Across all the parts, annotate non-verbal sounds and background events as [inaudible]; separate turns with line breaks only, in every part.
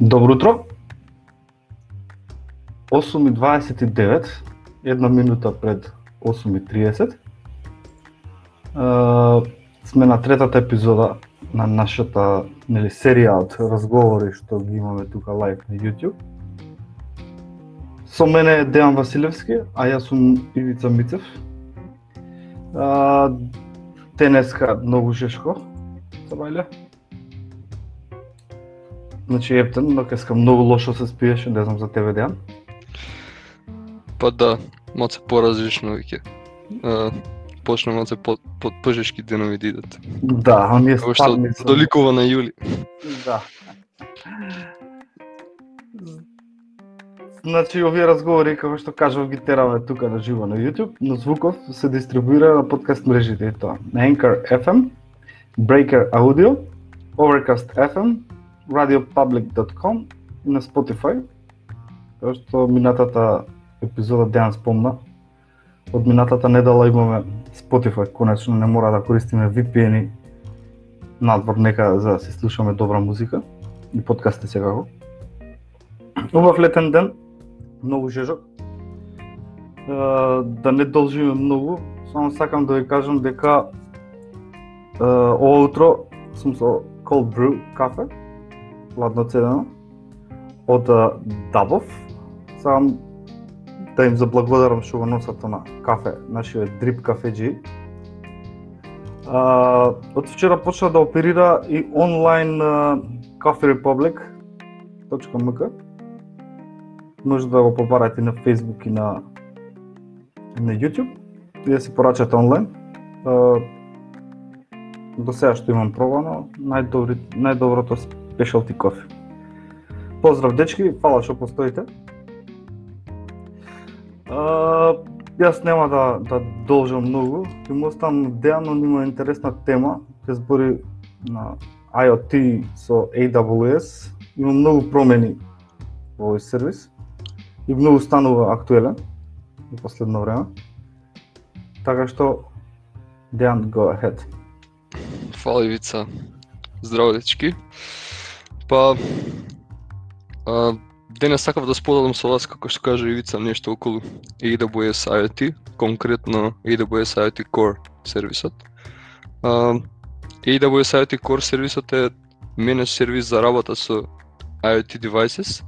Добро утро. 8.29, една минута пред 8.30. сме на третата епизода на нашата нели, серија од разговори што ги имаме тука лайв на YouTube. Со мене е Дејан Василевски, а јас сум Ивица Мицев. А, денеска многу жешко, Сабајле. Значи Ептен, но кеска многу лошо се спиеше, не знам за тебе Дејан.
Па да, малце поразлично веќе. почна малце по, по, пожешки денови да идат.
Да, оние
Како што
спадни се.
доликува на јули.
Да. Значи, овие разговори, како што кажав, ги тераме тука на живо на YouTube, но звуков се дистрибуира на подкаст мрежите и тоа. На Anchor FM, Breaker Audio, Overcast FM, radiopublic.com и на Spotify. Тоа што минатата епизода Дејан спомна, од минатата недела имаме Spotify, конечно не мора да користиме VPN-и надвор нека за да се слушаме добра музика и подкасти секако. Убав летен ден, многу жежок. Да не должиме многу, само сакам да ви кажам дека е, ова утро сум со cold brew кафе, ладно цедено, од Дабов. Сам да им заблагодарам што го носат на кафе, нашиот дрип кафеджи. А, од вчера почна да оперира и онлайн а, coffeerepublic.mk. Може да го побарате на Facebook и на на YouTube и да се порачате онлайн. А, до сега што имам пробано, најдобри, најдоброто specialty Coffee. Поздрав дечки, фала што постоите. А, јас нема да да должам многу, ќе му оставам Дејано има интересна тема, ќе збори на IoT со AWS. Има многу промени во овој сервис и многу станува актуелен во последно време. Така што Дејан go ahead.
Фала Ивица. Здраво дечки. Па а, денес сакав да споделам со вас како што кажа Ивица нешто околу AWS IoT, конкретно AWS IoT Core сервисот. А, AWS IoT Core сервисот е менеж сервис за работа со IoT devices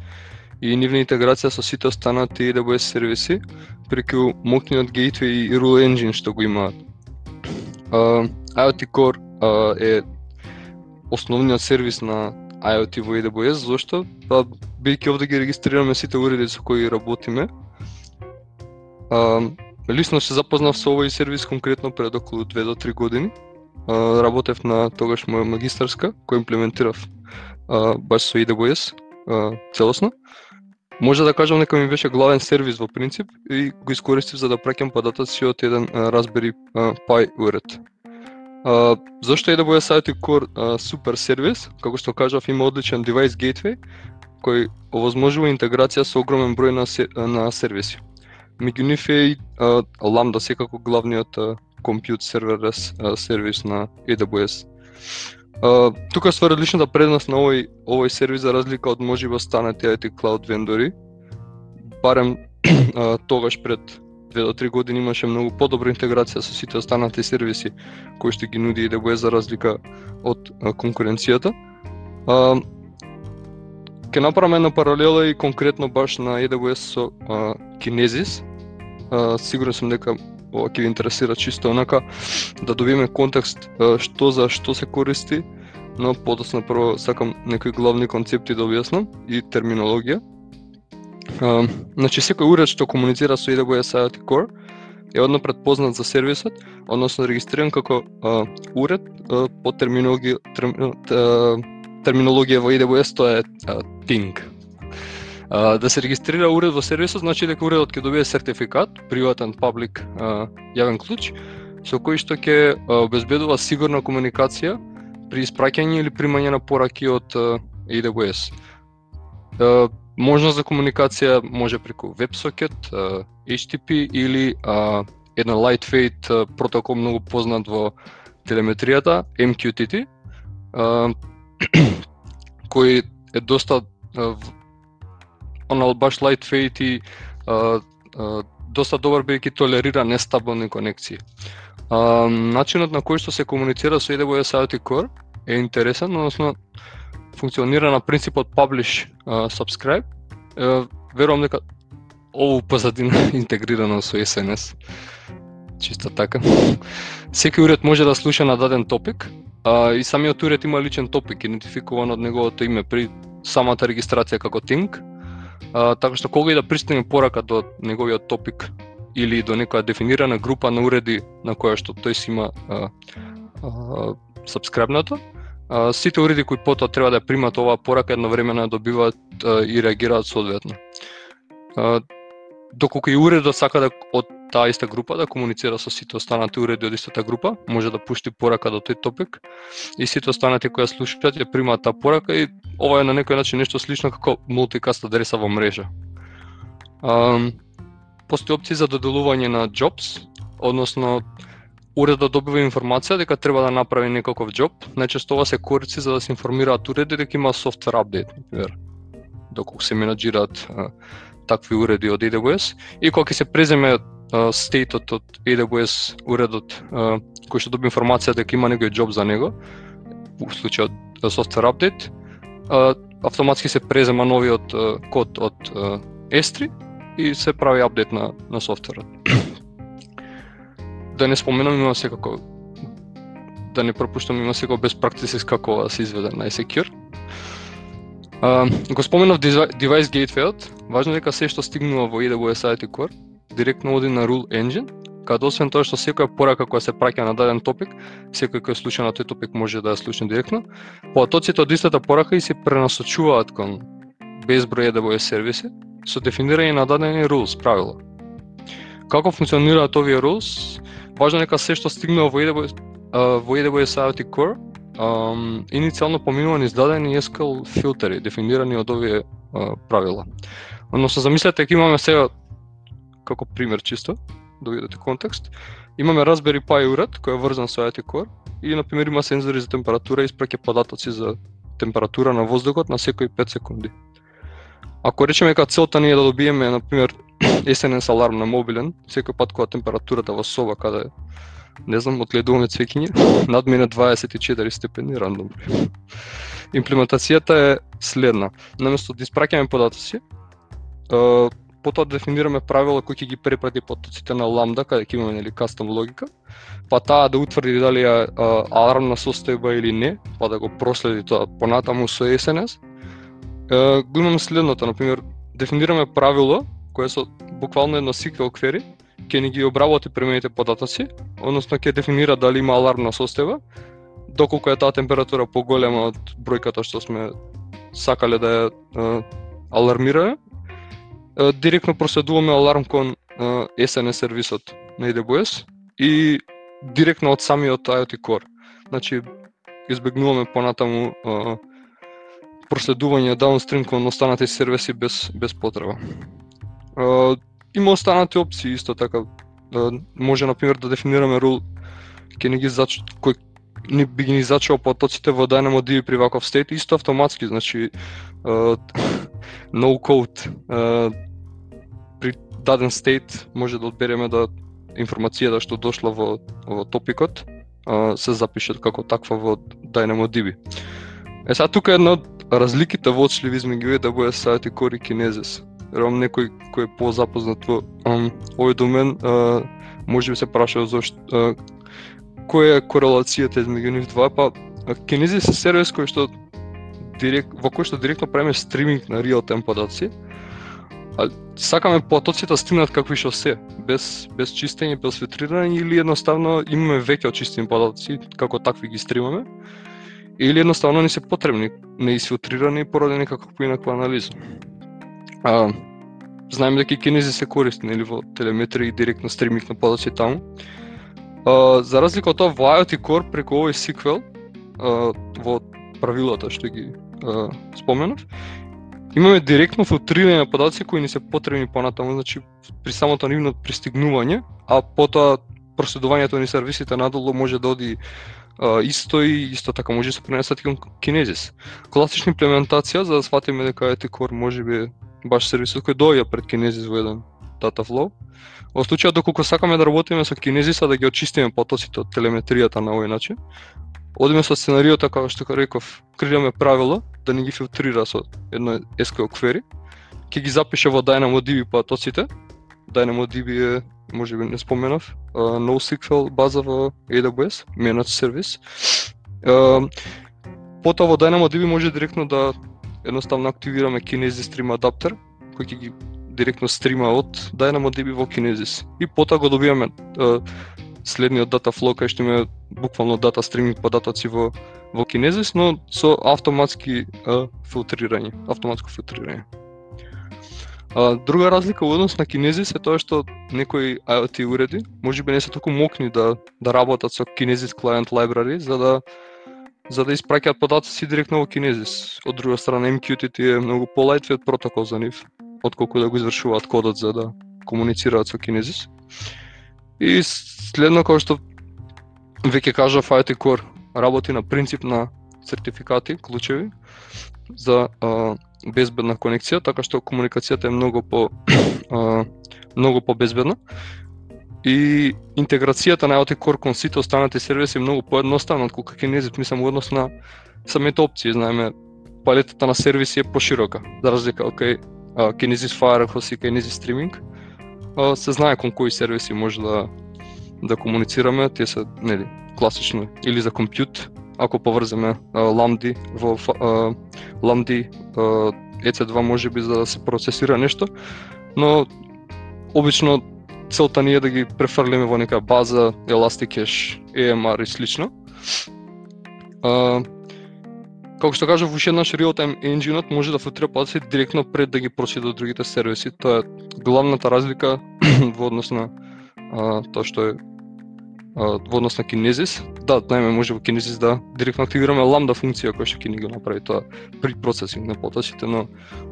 и нивна интеграција со сите останати AWS сервиси преку мокниот gateway и rule engine што го имаат. IoT Core а, е основниот сервис на IoT во AWS, зашто? Па, бидејќи овде ги регистрираме сите уреди со кои работиме, а, лично се запознав со овој сервис конкретно пред околу 2 до 3 години. А, работев на тогаш моја магистарска, која имплементирав а, баш со AWS да а, целосно. Може да кажам дека ми беше главен сервис во принцип и го искористив за да праќам податоци од еден Raspberry Pi уред. А, зашто AWS IoT Core а, супер сервис? Како што кажав, има одличен device gateway кој овозможува интеграција со огромен број на, се, на сервиси. Меѓу нив е и а, Lambda секако главниот а, compute serverless а, сервис на AWS. А, тука со различната предност на овој овој сервис за разлика од можеби останати IT cloud вендори, барем [clears throat] а, тогаш пред две до три години имаше многу подобра интеграција со сите останати сервиси кои што ги нуди AWS да за разлика од конкуренцијата. А, Ке направам една паралела и конкретно баш на AWS со а, Kinesis. А, сигурен сум дека ова ќе ви интересира чисто онака да добиеме контекст а, што за што се користи, но подоцна прво сакам некои главни концепти да објаснам и терминологија. Значи секој уред што комуницира со AWS IoT Core е одно предпознат за сервисот, односно регистриран како а, уред а, по терминологија терм, терминологија во AWS тоа е а, да се регистрира уред во сервисот значи дека уредот ќе добие сертификат, приватен public а, јавен клуч, со кој што ќе обезбедува сигурна комуникација при испраќање или примање на пораки од а, AWS. Можност за комуникација може преку WebSocket, HTTP или а, една lightweight протокол многу познат во телеметријата, MQTT, а, [clears throat] кој е доста онал она баш lightweight и а, а, доста добар бидејќи толерира нестабилни конекции. А, начинот на кој што се комуницира со AWS IoT Core е интересен, односно функционира на принципот publish uh, subscribe. Uh, верувам дека ово позадина интегрирано со SNS. Чисто така. Секој уред може да слуша на даден топик, а, и самиот уред има личен топик идентификуван од неговото име при самата регистрација како Tink. А, така што кога и да пристигне порака до неговиот топик или до некоја дефинирана група на уреди на која што тој си има а, а, а, сите уреди кои потоа треба да примат оваа порака едновремено добиваат и реагираат соодветно. Доколку и уредот сака да од таа иста група да комуницира со сите останати уреди од истата група, може да пушти порака до тој топик и сите останати кои ја слушаат ја примаат таа порака и ова е на некој начин нешто слично како мултикаст адреса во мрежа. Постои опција за доделување на jobs, односно уредот да добива информација дека треба да направи некаков джоб, најчесто ова се користи за да се информираат уреди дека има софтвер апдейт, например, доколку се менаџираат такви уреди од AWS и кога ќе се преземе стейтот од AWS уредот кој што доби информација дека има некој джоб за него, во случајот софтвер апдейт, автоматски се презема новиот код од S3 и се прави апдейт на на софтверот да не споменам има секако да не пропуштам има секако без практицис како да се изведе најсекјур. Uh, го споменав Device Gateway, важно е дека се што стигнува во AWS IoT Core директно оди на Rule Engine, каде освен тоа што секоја порака која се праќа на даден топик, секој кој случај на тој топик може да ја слуша директно, потоците од истата порака и се пренасочуваат кон безброј AWS сервиси со дефинирање на дадени rules, правила. Како функционираат овие rules? важно е дека се што стигнува во AWS, во AWS IoT Core, um, иницијално поминува низ дадени SQL филтери, дефинирани од овие uh, правила. Односно, замислете, дека имаме сега, како пример чисто, да видите контекст, имаме Raspberry Pi уред кој е врзан со IoT Core и, например, има сензори за температура и испраќа податоци за температура на воздухот на секои 5 секунди. Ако речеме дека целта ни е да добиеме, например, СНС аларм на мобилен, секој пат кога температурата во соба каде не знам, одледуваме цвекиње, [laughs] надмина 24 степени рандом. [laughs] Имплементацијата е следна. Наместо да испраќаме податоци, потоа да дефинираме правила кои ќе ги препрати потоците на ламда, каде ќе имаме нели кастом логика, па таа да утврди дали е алармна состојба или не, па да го проследи тоа понатаму со SNS. Го имаме следното, например, дефинираме правило кое со буквално едно SQL query ќе ни ги обработи премените податоци, односно ќе дефинира дали има алармна состојба, доколку е таа температура поголема од бројката што сме сакале да ја е, алармираме, е, директно проследуваме аларм кон е, SNS сервисот на AWS и директно од самиот IoT Core. Значи, избегнуваме понатаму е, проследување downstream кон останати сервиси без без потреба има останати опции исто така. Да, може на пример да дефинираме рул ќе ни ги зач кој не би ги ни зачувал потоците во DynamoDB при ваков стейт исто автоматски, значи uh, [laughs] no code uh, при даден стейт може да одбереме да информацијата што дошла во во топикот uh, се запише како таква во DynamoDB. Е сега тука една од разликите во очливи измеѓу AWS Site и кори кинезис верувам некој кој е позапознат во овој домен, а, може би се праша зошто која е корелацијата измеѓу нив два, па кинези се сервис кој што директ, во кој што директно правиме стриминг на реал тайм податци. А сакаме потоците да стигнат какви што се, без без чистење, без филтрирање или едноставно имаме веќе очистени податци, како такви ги стримаме. Или едноставно не се потребни, неисфилтрирани и некаква како поинаква анализа. А, знаеме дека кинези се користи нели во телеметрија и директно стриминг на подачи таму. А, за разлика од тоа во IoT Core преку овој сиквел а, во правилата што ги а, споменав, имаме директно филтрирање на податоци кои ни се потребни понатаму, значи при самото нивно пристигнување, а потоа проследувањето на сервисите надолу може да оди а, исто и исто така може да се пренесат и кон Kinesis. Класична имплементација за да сватиме дека ET Core може би баш сервисот кој доаѓа пред кинези во еден data flow. Во случај доколку сакаме да работиме со Kinesis, да ги очистиме потоците од телеметријата на овој начин, одиме со сценариото така, како што реков, креираме правило да не ги филтрира со едно SQL query, ќе ги запише во DynamoDB потоците. DynamoDB е може би не споменав, uh, NoSQL база во AWS, Managed Service. Uh, потоа во DynamoDB може директно да едноставно активираме Kinesis Stream Adapter, кој ќе ги директно стрима од DynamoDB во Kinesis. И потоа го добиваме е, следниот дата флоу кај што има буквално дата стриминг податоци во во Kinesis, но со автоматски е, филтрирање, автоматско филтрирање. А, друга разлика во однос на Kinesis е тоа што некои IoT уреди можеби не се толку мокни да да работат со Kinesis Client Library за да за да испраќаат податоци директно во Kinesis. Од друга страна MQTT е многу полајтвиот протокол за нив, отколку да го извршуваат кодот за да комуницираат со Kinesis. И следно како што веќе кажав IoT Core работи на принцип на сертификати, клучеви за а, безбедна конекција, така што комуникацијата е многу по [clears throat] а, многу по безбедна. И интеграцијата на IoT Core кон сите останати сервиси е многу поедноставна Кога Kinesis, мислам, во однос на самите опции, знаеме, палетата на сервиси е поширока, за разлика од кај Kinesis Firefox и Kinesis Streaming, а, се знае кон кои сервиси може да да комуницираме, тие се нели класично или за компјут, ако поврземе ламди во ламди EC2 може би за да се процесира нешто, но обично целта ни е да ги префрлиме во нека база, Elasticache, EMR и слично. А, како што кажав, уште еднаш real-time engine може да филтрира податоци директно пред да ги прочита до другите сервиси. Тоа е главната разлика [clears throat] во однос на а, тоа што е во однос на Kinesis. Да, најме може во Kinesis да директно активираме ламда функција која што ќе ни го направи тоа при процесинг на потоците, но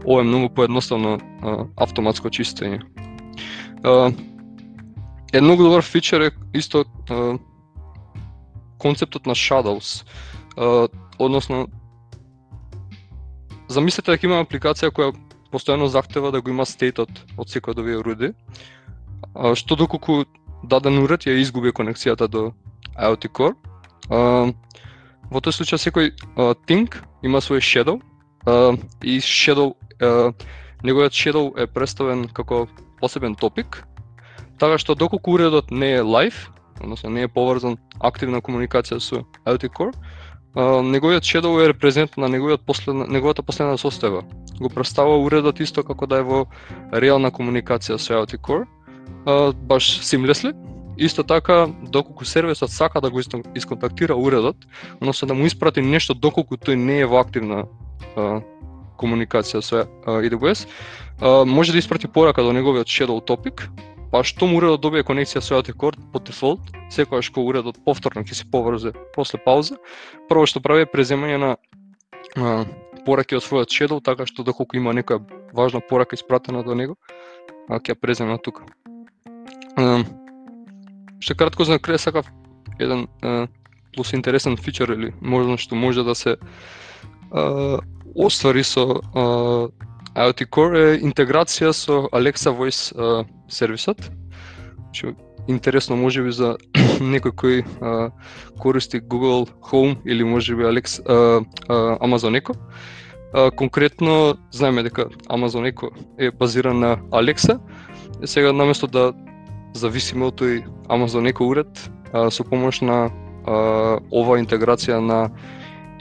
ова е многу поедноставно автоматско чистење. А, е многу добар фичер е исто е, концептот на shadows. Е, односно замислете дека има апликација која постојано захтева да го има стейтот од секој од овие уреди, што доколку даден уред ја изгуби конекцијата до IoT Core. А, во тој случај секој а, think има свој shadow а, и shadow а, неговиот shadow е представен како посебен топик, така што доколку уредот не е лайф, односно не е поврзан активна комуникација со IoT Core, а, неговиот shadow е репрезент на неговиот последна, неговата последна состојба. Го представува уредот исто како да е во реална комуникација со IoT Core, а, баш seamlessly. Исто така, доколку сервисот сака да го исконтактира уредот, односно да му испрати нешто доколку тој не е во активна а, комуникација со AWS, а, може да испрати порака до неговиот shadow topic, па што му уредот добие конекција со IoT Core по дефолт, секогаш кога уредот повторно ќе се поврзе после пауза, прво што прави е преземање на а, пораки од својот shadow, така што доколку има некоја важна порака испратена до него, а, ќе ја презема тука. Што кратко за крај сакав еден плюс интересен фичер или можно што може да се а, оствари со а, IoT Core е интеграција со Alexa Voice а, сервисот. Што интересно може би за [clears throat] некој кој а, користи Google Home или може би Alexa, а, а, Amazon Echo. А, конкретно знаеме дека Amazon Echo е базиран на Alexa. И сега наместо да зависиме од тој Amazon Echo уред а, со помош на а, ова интеграција на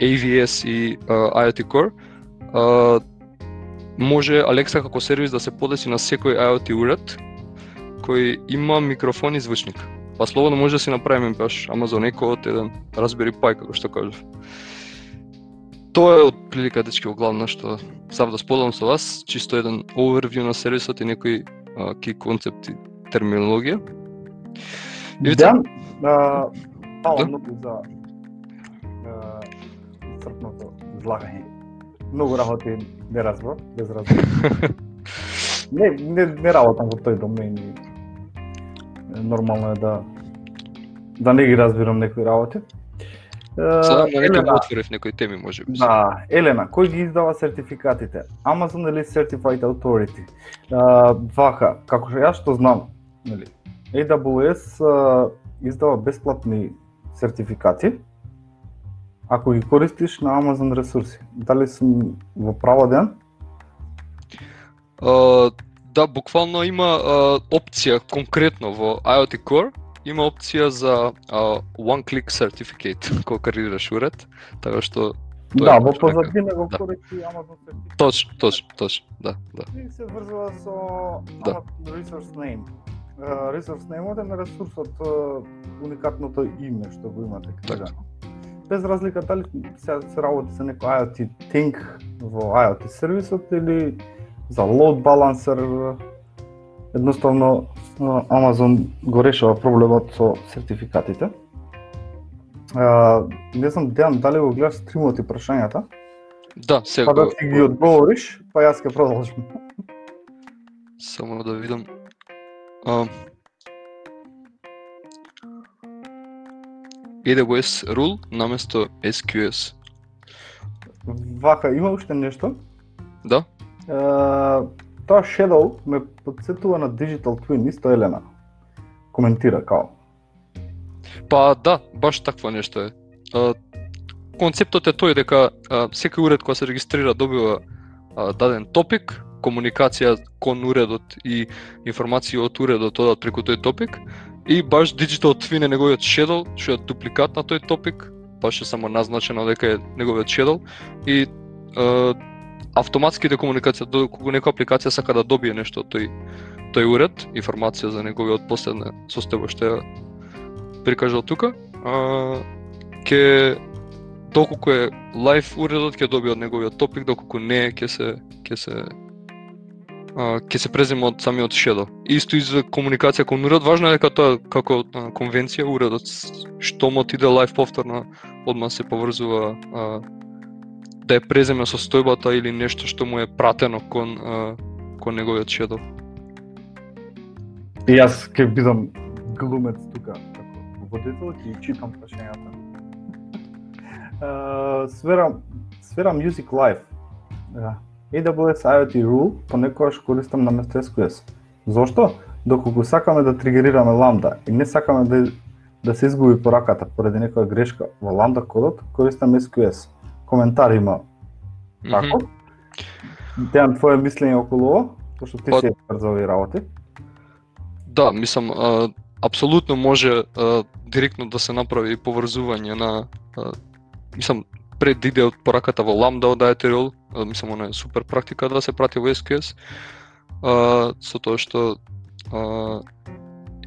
AVS и а, IoT Core, а, може Alexa како сервис да се подеси на секој IoT уред кој има микрофон и звучник. Па слободно може да си направиме баш Amazon Echo од еден Raspberry Pi, како што кажав. Тоа е од прилика дечки главно што сам да споделам со вас, чисто еден overview на сервисот и некои ки концепти терминологија.
Ивица? Да, мало да? многу за црпното излагање. Многу работи не разбор, без разбор. не, не, не работам во тој домен и нормално е да да не ги разбирам некои работи.
Сега на некој отворив некои теми може би.
Да, Елена, кој ги издава сертификатите? Amazon или Certified Authority? Вака, како што јас што знам, нели, AWS а, издава бесплатни сертификати ако ги користиш на Amazon ресурси. Дали сум во право ден?
А, да, буквално има а, опција конкретно во IoT Core, има опција за а, one click certificate [laughs] кога креираш уред, така што Тоа
да, во
така.
позадина го
Да.
користи Amazon сертификат.
точно, точно, точно, да, да.
И се врзува со
Да.
Amazon Resource Name. Uh, resource name е на ресурсот, uh, уникатното име што го имате креирано. Без разлика дали се, се работи за некој IoT thing во IoT сервисот или за load balancer, едноставно Amazon го решава проблемот со сертификатите. Uh, не знам, Дејан, дали го гледаш стримот и прашањата?
Да, сега
Па да ти ги одговориш, па јас ќе продолжам.
само да видам. А, AWS rule наместо SQS.
Вака, има уште нешто?
Да?
Е, тоа Shadow ме подсетува на Digital Twin, исто Елена. Коментира као.
Па да, баш такво нешто е. А, концептот е тој дека а, секој уред кој се регистрира добива а, даден топик, комуникација кон уредот и информации од уредот одат преку тој топик и баш Digital Twin е неговиот shadow, што е дупликат на тој топик, баш е само назначено дека е неговиот shadow и е, автоматски декомуникација кога некоја апликација сака да добие нешто од тој тој уред, информација за неговиот последна состојба што ја прикажал тука, а, ке доколку е лайф уредот ќе добие од неговиот топик, доколку не ќе се ќе се ќе се презема од самиот шедо. Исто и за комуникација кон уред, важно е дека тоа како а, конвенција уредот што му иде да лайф повторно одма се поврзува а, да е преземе состојбата или нешто што му е пратено кон а, кон неговиот шедо.
И јас ќе бидам глумец тука, како водител, ќе читам прашањата. Uh, сфера, сфера Music Live. Yeah. AWS IoT Rule понекогаш користам на место SQS. Зошто? Доколку сакаме да тригерираме ламда и не сакаме да, да се изгуби пораката поради некоја грешка во ламда кодот, користам SQS. Коментар има Тако? Дејан, твое мислење околу ова? Пошто ти си експерт за овие работи.
Да, мислам, а, апсолутно може а, директно да се направи поврзување на а, мислам пред иде од пораката во Lambda од Ethereum, мислам она е супер практика да се прати во SQS. А, со тоа што а,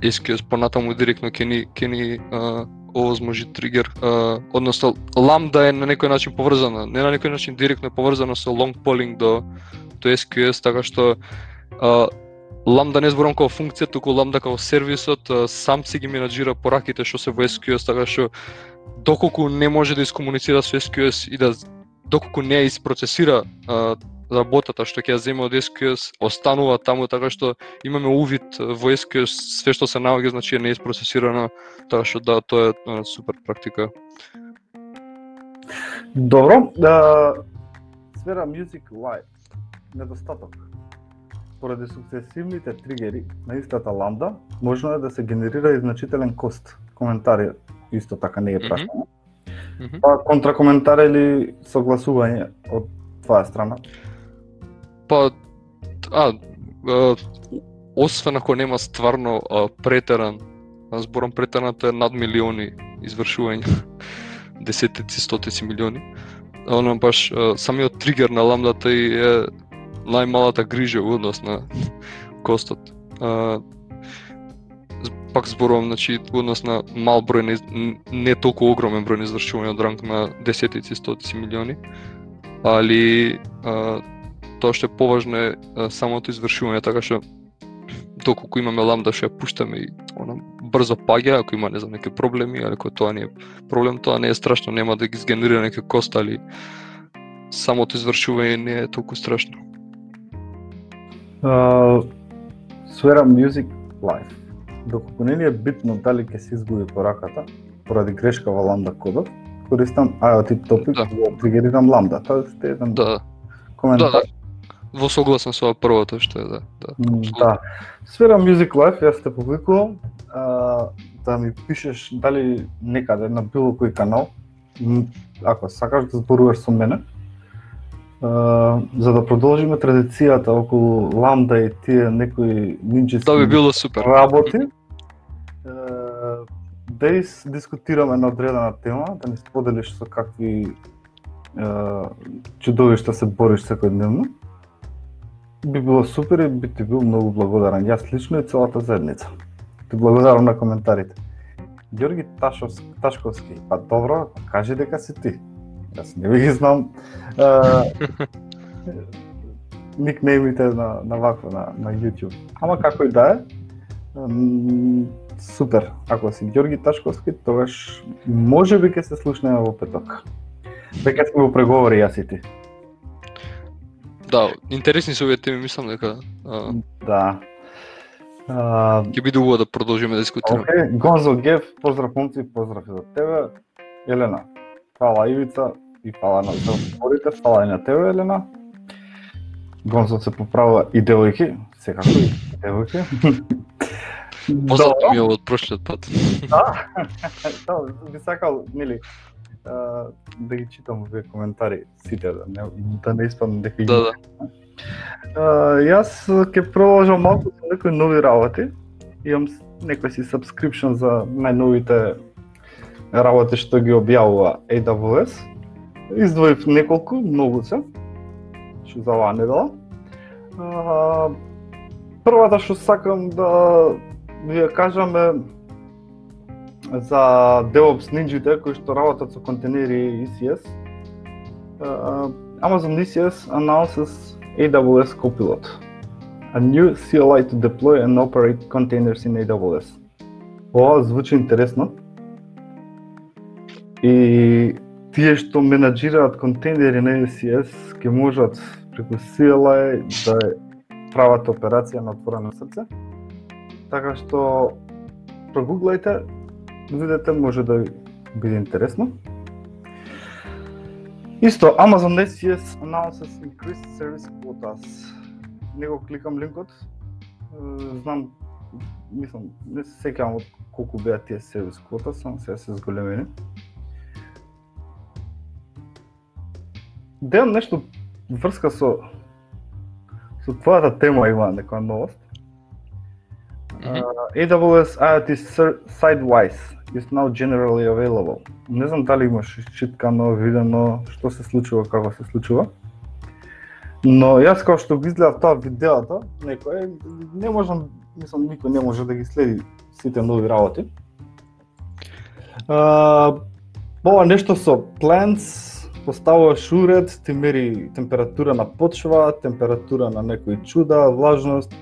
SQS понатаму директно ќе ни ќе ни а, овозможи тригер, а, односно Lambda е на некој начин поврзана, не на некој начин директно е поврзана со long polling до до SQS, така што а, Lambda не зборам како функција, туку Lambda како сервисот а, сам си ги менаџира пораките што се во SQS, така што доколку не може да искомуницира со SQS и да доколку не ја а, работата што ќе ја земе од SQS, останува таму така што имаме увид во SQS све што се наоѓа значи е неиспроцесирано, така што да, тоа е а, супер практика.
Добро, да сфера Music Live. Недостаток. Поради сукцесивните тригери на истата ламда, можно е да се генерира и значителен кост. Коментари исто така не е
Мгм.
прашање.
Мгм.
Па контракоментар или согласување од твоја страна?
Па, а, а освен ако нема стварно а, претеран, а, зборам претеран, тоа е над милиони извршување, [laughs] десетици, стотици милиони. Оно баш а, самиот тригер на ламдата и е најмалата грижа во однос на [laughs] костот. А, пак зборувам, значи, во однос на мал број, не, не толку огромен број на извршување од ранг на десетици, стотици милиони, али а, тоа што е поважно е а, самото извршување, така што доколку имаме ламда што ја пуштаме и она брзо паѓа, ако има не знам некои проблеми, или ако тоа не е проблем, тоа не е страшно, нема да ги сгенерира некој кост, али самото извршување не е толку страшно.
Uh, сфера Music Live. Доколку не ни е битно дали ќе се изгуби пораката, поради грешка во ламда кодот, користам IoT Topic,
Да.
да. тригерирам Lambda. Тоа е еден
Да,
коментар.
да, да. Во согласен со првото што е, да, да.
Да. Сфера Music Life, јас те повикувам а, да ми пишеш дали некаде на било кој канал, ако сакаш да зборуваш со мене, за да продолжиме традицијата околу Ламда и тие некои нинџески
Да би било супер.
работи, да из дискутираме на одредена тема, да ни споделиш со какви чудовишта се бориш секојдневно. Би било супер и би ти бил многу благодарен. Јас лично и целата заедница. Ти благодарам на коментарите. Ѓорги Ташовски, Ташковски, па добро, кажи дека си ти. Јас не ви ги знам. Е, [laughs] никнеймите на, на вакво, на, на YouTube. Ама како и да е, супер. Ако си Ѓорги Ташковски, тогаш може би ќе се слушнеме во петок. Веќе сме во преговори јас и ти.
Да, интересни се овие теми, мислам дека а,
Да. А,
ќе биде убаво да продолжиме да дискутираме.
Океј, Гонзо Гев, поздрав момци, поздрав и за тебе. Елена, фала Ивица и фала на зборите, фала и на тебе Елена. Гонзо се поправува и девојки, секако и девојки. [laughs]
Познато ми е ова од прошлиот пат. [laughs]
Да, [laughs] да, би сакал, нели, а, да ги читам овие коментари сите, да не, да не испадам дека ги
Да, да.
А, јас ќе продолжам малку со некои нови работи. Имам некој си subscription за најновите работи што ги објавува AWS. Издвоив неколку, многу се, што за оваа недела. А, првата што сакам да ви ја кажам е за DevOps нинџите кои што работат со контейнери и ECS. Uh, Amazon ECS announces AWS Copilot, a new CLI to deploy and operate containers in AWS. Ова звучи интересно. И тие што менаџираат контейнери на ECS ќе можат преку CLI да прават операција на отворено срце. Така што прогуглајте, видете може да биде интересно. Исто, Amazon SES announces increased service quotas. Не го кликам линкот. Знам, мислам, не се сеќавам од колку беа тие сервис квота, само сега се зголемени. Дел нешто врска со со твојата тема има некоја новост. Uh, AWS IoT Sidewise is now generally available. Не знам дали имаш читкано, видено што се случува, како се случува. Но јас како што го изгледав тоа видеото, некој не можам, мислам никој не може да ги следи сите нови работи. А, ова нешто со plants, поставуваш уред, ти мери температура на почва, температура на некои чуда, влажност,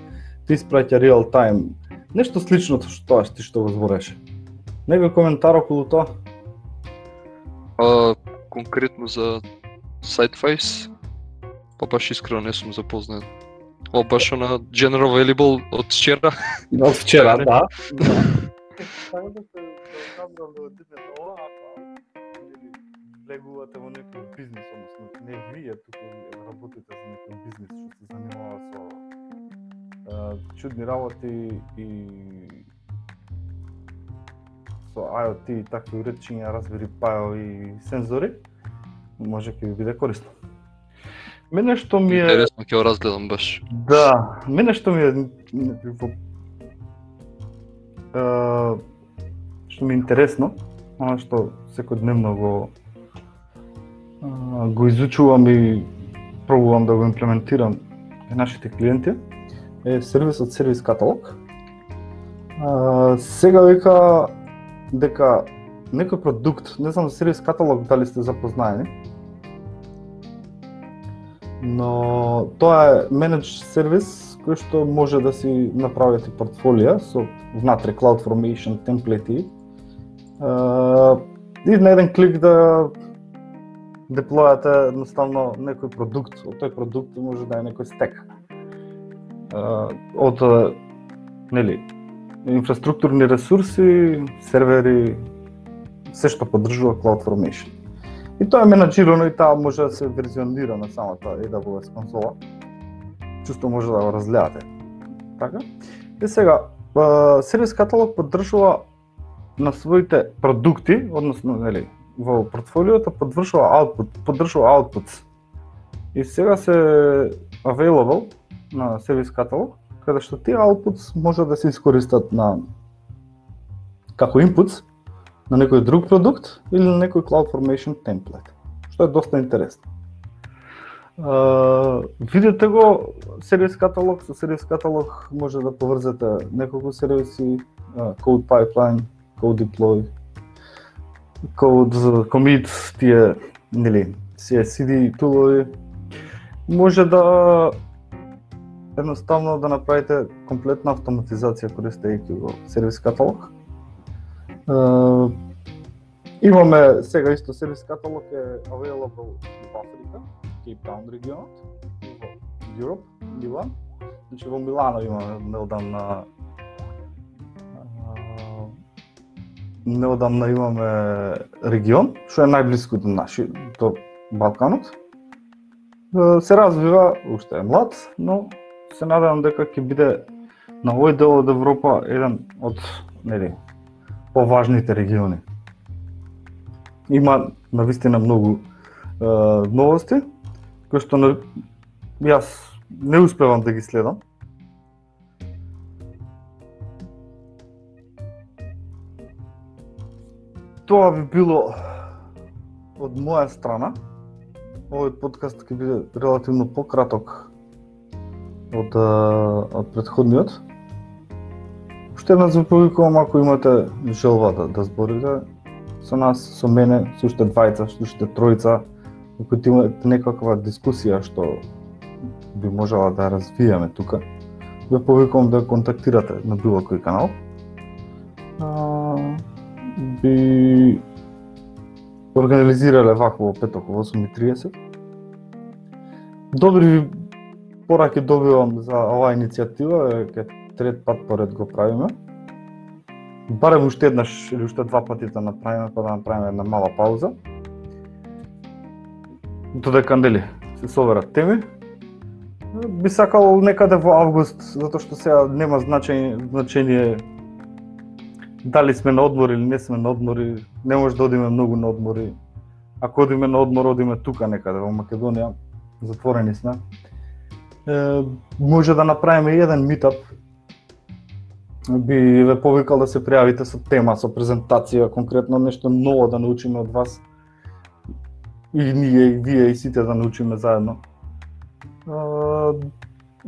ти испраќа реал тайм. Нешто слично што тоа ти што го збореше. Некој коментар околу тоа?
А, конкретно за Sideface, па баш искрено не сум запознат. Ова баш на General Available од вчера.
Од вчера,
Не.
да. Само да влегувате во некој бизнис, односно не вие туку работите за некој бизнис што се занимава со а, чудни работи и со IoT и такви уречиња, разбери пао и сензори, може ќе ви биде корисно. Мене што ми е
Интересно ќе го разгледам баш.
Да, мене што ми е е, што ми е интересно, она што секојдневно го го изучувам и пробувам да го имплементирам на нашите клиенти, е сервисот сервис каталог. А, сега века дека некој продукт, не знам за сервис каталог дали сте запознаени, но тоа е менедж сервис кој што може да си направите портфолија со внатре CloudFormation темплети uh, и на еден клик да деплојате едноставно некој продукт, од тој продукт може да е некој стек. Од нели инфраструктурни ресурси, сервери, се што поддржува CloudFormation. И тоа е менаџирано и таа може да се верзионира на самата AWS конзола. Чисто може да го разгледате. Така? И сега, сервис каталог поддржува на своите продукти, односно, нели, во портфолиото подвршува output, поддржува outputs. И сега се available на сервис каталог, каде што тие outputs може да се искористат на како inputs на некој друг продукт или на некој CloudFormation template, што е доста интересно. Uh, видете го сервис каталог, со сервис каталог може да поврзете неколку сервиси, uh, Code Pipeline, Code Deploy, Code Commit, тие, нели, CI/CD тулови. Може да едноставно да направите комплетна автоматизација користејќи го сервис каталог Uh, имаме сега исто сервис каталог е available во Африка, Cape Town регионот, во Европ, Милан. Значи во Милано имаме неодамна неодамна имаме регион, што е најблиску до наши, до Балканот. Се развива, уште е млад, но се надевам дека ќе биде на овој дел од Европа еден од нели поважните региони. Има на вистина многу е, новости кои што на, јас не успевам да ги следам. Тоа би било од моја страна. Овој подкаст ќе биде релативно пократок од, од предходниот. Уште еднаш ви повикувам ако имате желба да, да зборите со нас, со мене, со уште двајца, со уште тројца, ако имате некаква дискусија што би можела да развиеме тука, ве повикувам да контактирате на било кој канал. И би организирале вакво петок во 8.30. Добри пораки добивам за оваа иницијатива, ке трет пат поред го правиме. Барем уште еднаш или уште два пати да направиме, па да направиме една мала пауза. Додека нели се соберат теми. Би сакал некаде во август, затоа што сега нема значење, значење дали сме на одмор или не сме на одмор? не може да одиме многу на одмори. Ако одиме на одмор, одиме тука некаде во Македонија, затворени сме. Е, може да направиме еден митап би ве повикал да се пријавите со тема, со презентација, конкретно нешто ново да научиме од вас. И ние, и вие, и сите да научиме заедно.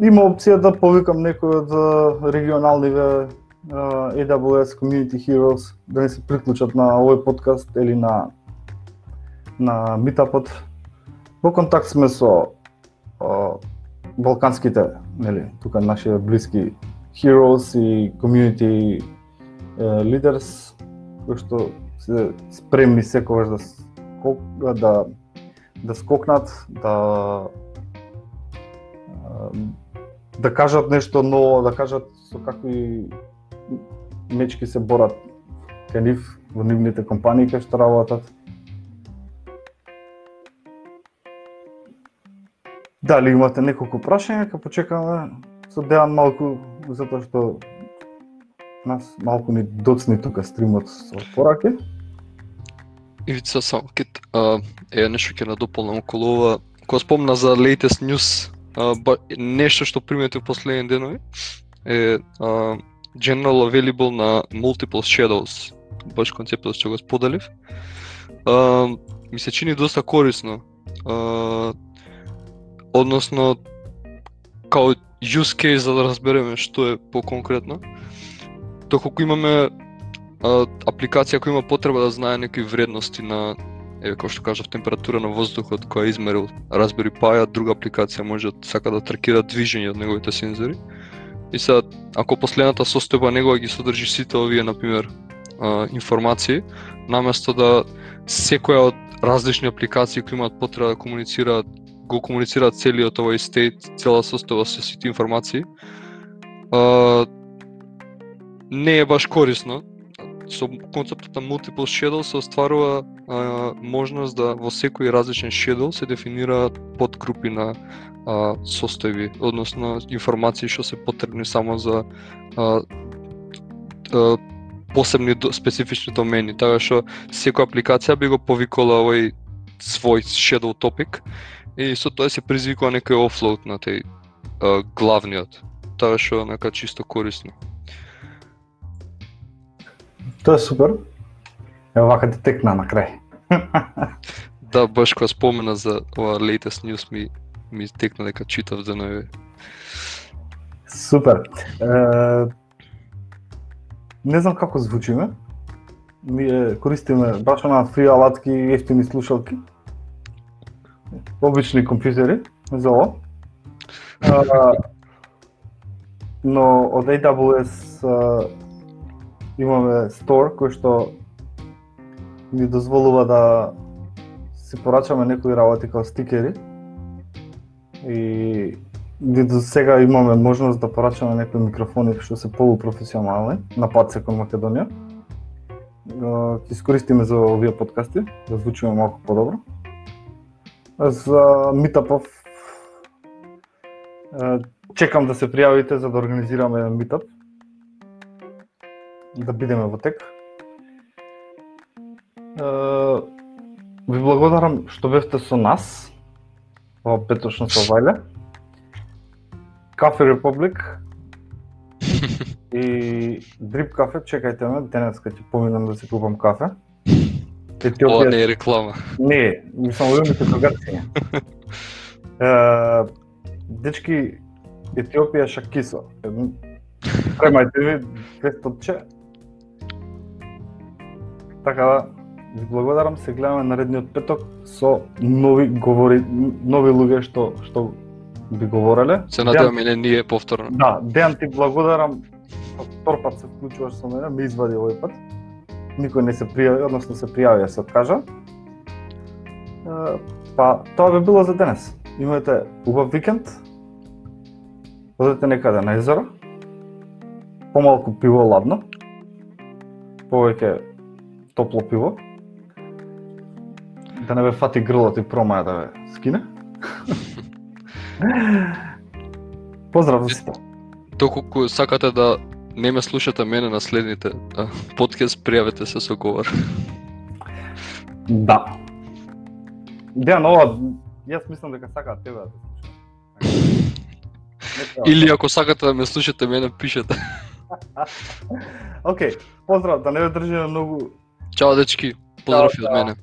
има опција да повикам некој од регионалниве AWS Community Heroes да не се приклучат на овој подкаст или на на митапот. Во контакт сме со балканските, нели, тука наши блиски heroes и community leaders кои што се спремни секогаш да скок, да да скокнат, да да кажат нешто ново, да кажат со какви мечки се борат кај нив во нивните компании кај што работат. Дали имате неколку прашања, ка почекаме со Дејан малку затоа што нас малку ни доцни тука стримот со пораки.
Ивица само кит е нешто ќе надополнам околу ова. Кога спомна за latest news, а, ба, нешто што приметив последни денови е а, general available на multiple shadows, баш концептот што го споделив. А, ми се чини доста корисно. А, односно као use case за да разбереме што е по-конкретно. Доколку имаме а, апликација која има потреба да знае некои вредности на еве како што кажав температура на воздухот која измерил Raspberry Pi, а друга апликација може да сака да тракира движење од неговите сензори. И сега, ако последната состојба негова ги содржи сите овие, например, информации, наместо да секоја од различни апликации кои имаат потреба да комуницираат го комуницираат целиот овој стейт, цела состојба со сите информации. А, не е баш корисно. со концептот на multiple shadow се остварува а, можност да во секој различен шедол се дефинираат подгрупи на а, состојби, односно информации што се потребни само за а, а, посебни специфични домени, така што секоја апликација би го повикала овој свој shadow topic и со тоа се призвикува некој офлоуд на тој главниот. Тоа што нека чисто корисно.
Тоа е супер. Е вака детекна текна на крај.
Да, баш кога спомена за ова latest news ми ми текна дека читав за.
Супер. Е, не знам како звучиме. Ние користиме баш на фри алатки и ефтини слушалки. Обични компјутери за ова. А, но од AWS а, имаме store кој што ни дозволува да си порачаме некои работи како стикери и ни до сега имаме можност да порачаме некои микрофони што се полупрофесионални на пат кон Македонија. Ќе искористиме за овие подкасти, да звучиме малку подобро. За митапов чекам да се пријавите за да организираме митап, Да бидеме во тек. Ви благодарам што бевте со нас во петочно совајле. Кафе Републик [laughs] и Дрип кафе, чекајте ме, денеска ќе поминам да си купам кафе.
Ова не е реклама.
Не, мислам любимите другарци. дечки, Етиопија шакисо. Премајте ви 200 Така да, ви благодарам, се гледаме наредниот петок со нови говори, нови луѓе што што би говореле.
Се надевам и не ние повторно.
Да, Дејан ти благодарам. Втор пат се вклучуваш со мене, ме извади овој пат. Никој не се пријави, односно се пријави, се откажа. Па, тоа би било за денес. Имате убав викенд. Одете некаде на езеро. Помалку пиво ладно. Повеќе топло пиво. Да не ве фати грлот и промаја да ве скине. [laughs] Поздрав за сите.
Доколку сакате да не ме слушате мене на следните подкаст, пријавете се со говор.
Да. Дејан, ова, јас мислам дека сакаат тебе да.
Или ако сакате да ме слушате мене, пишете. [laughs]
Океј, okay, поздрав, да не ве држи на многу
Чао дечки, поздрав и од мене.